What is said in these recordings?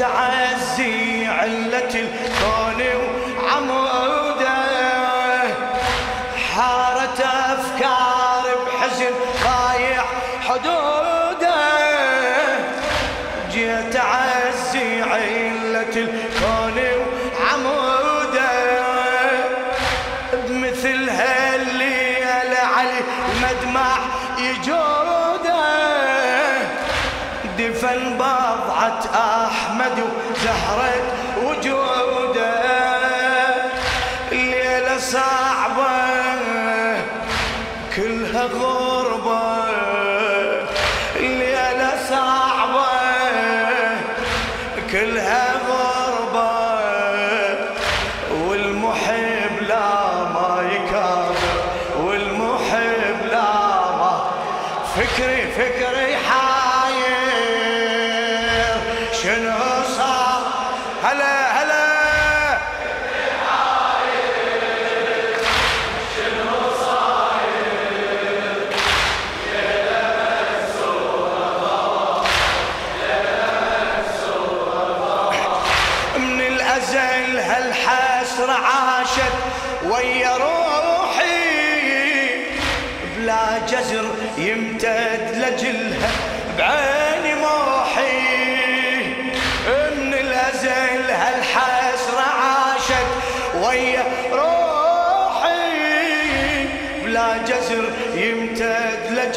جيت أعزي علة الكون وعموده. حارة أفكار بحزن ضايع حدوده. جيت أعزي علة الكون وعموده. بمثل هالليلة علي المدمع يجوده. دفن بضعة أحمد وزهرة هلا هلا. من الأزل هالحسرة عاشت ويا روحي بلا جزر يمتد لجلها بعيني موحي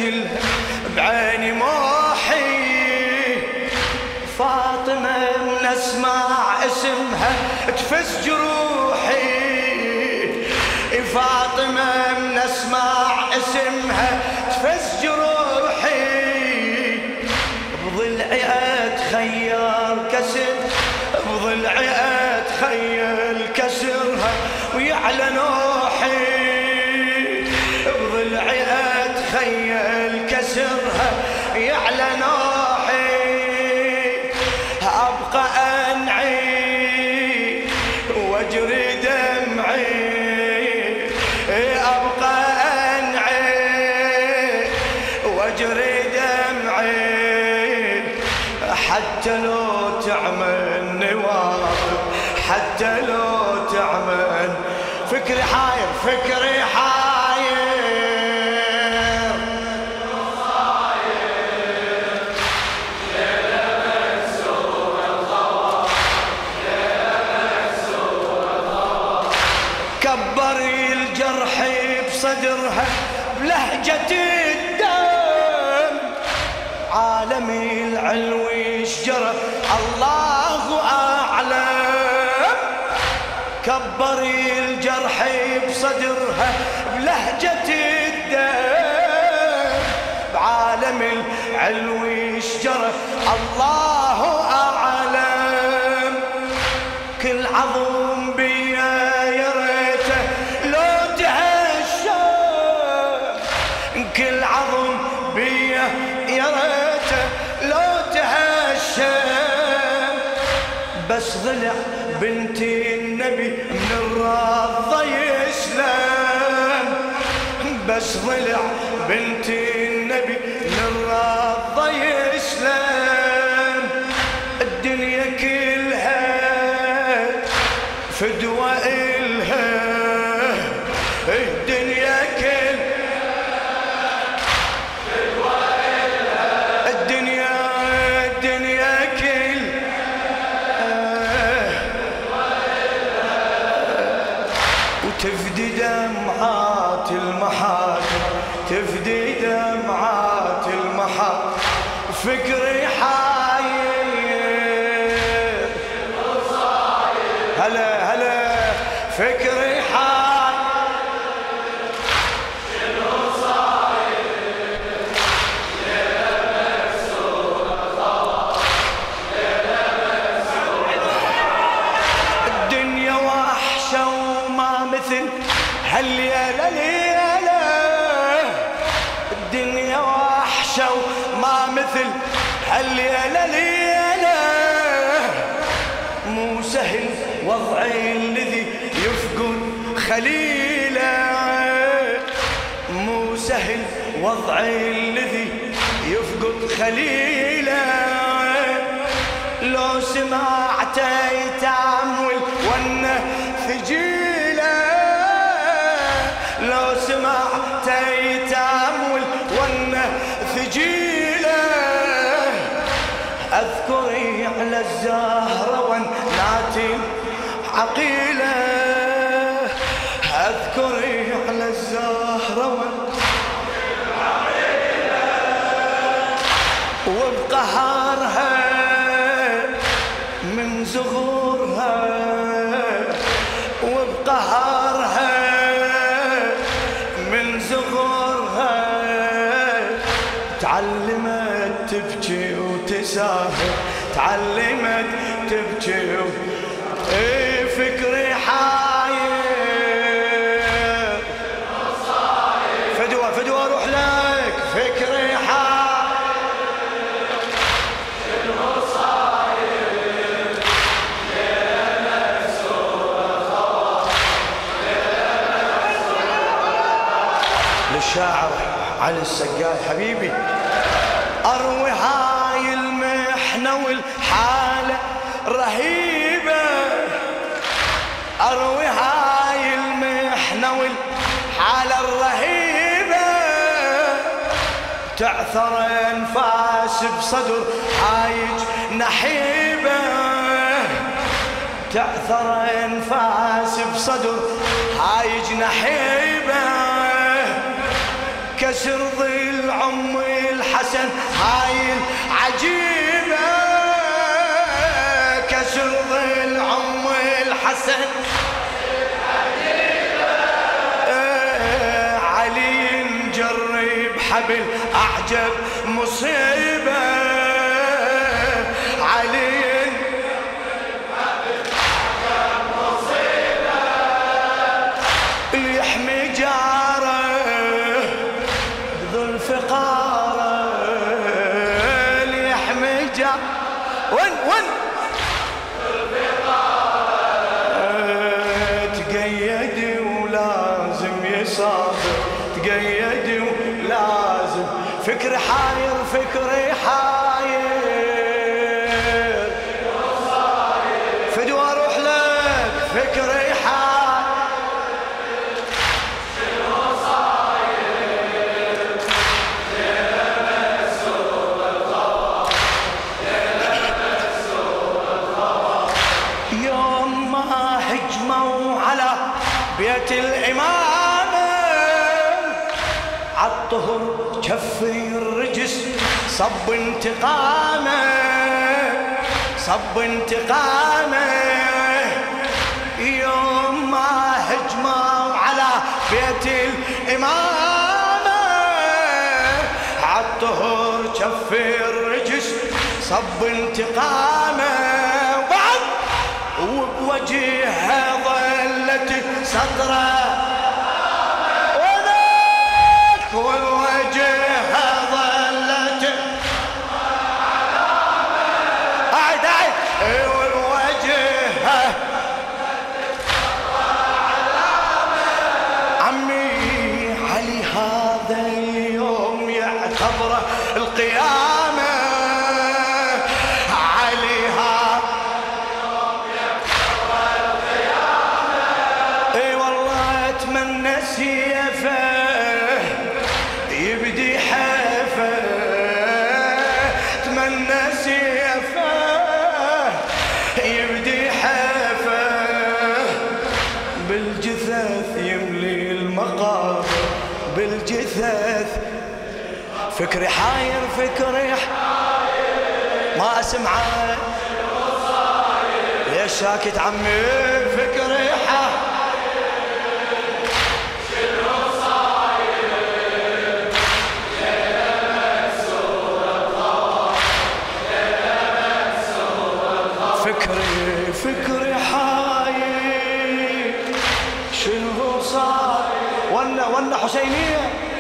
لجلها بعيني موحي فاطمة من اسمع اسمها تفز جروحي فاطمة من اسمع اسمها تفز جروحي بضلعي اتخيل كسر بضلعي اتخيل كسرها ويعلى حتى لو تعمل نواظب حتى لو تعمل فكري حاير فكري حاير. كبري الجرح بصدرها بلهجة الدم عالمي العلوي الله أعلم. كبري الجرح بصدرها بلهجة الدم. بعالم العلوي شجرة الله ضلع بنتي النبي من الرضا يسلم. بس ضلع بنتي فكري حال شنو صاير ليلة الدنيا وحشة وما مثل هالليلة ليلة الدنيا وحشة وما مثل هالليلة ليلة خليله مو سهل وضعي الذي يفقد خليله لو سمعت يتعمل ونه ثجيله لو سمعت يتعمل ونه ثجيله أذكري على الزهره وناتي عقيله الزهره وناتي وبقهرها من زغورها. وبقهرها من زغورها. تعلمت تبكي وتسافر تعلمت تبكي و... علي السقاي حبيبي. أروي هاي المحنة والحالة رهيبة. أروي هاي المحنة والحالة الرهيبة. تعثر أنفاس بصدر هايج نحيبة. تعثر أنفاس بصدر هايج نحيبة. كسر ظل عم الحسن هاي العجيبة كسر ظل عم الحسن. آه، علي نجرب حبل أعجب مصيبة حاير فكري حاير فدوى أروح لك فكري حاير يوم ما هجموا على بيت صب انتقامه صب انتقامه. يوم ما هجموا على بيت الإمامة عالطهر كفي الرجس صب انتقامه. بعد وبوجهها ظلت سطرة القيامة. فكري حاير فكري حاير. ما أسمعه. ليش ساكت عمي؟ فكري حاير. فكري فكري حاير. شنو صار ولا حسينية.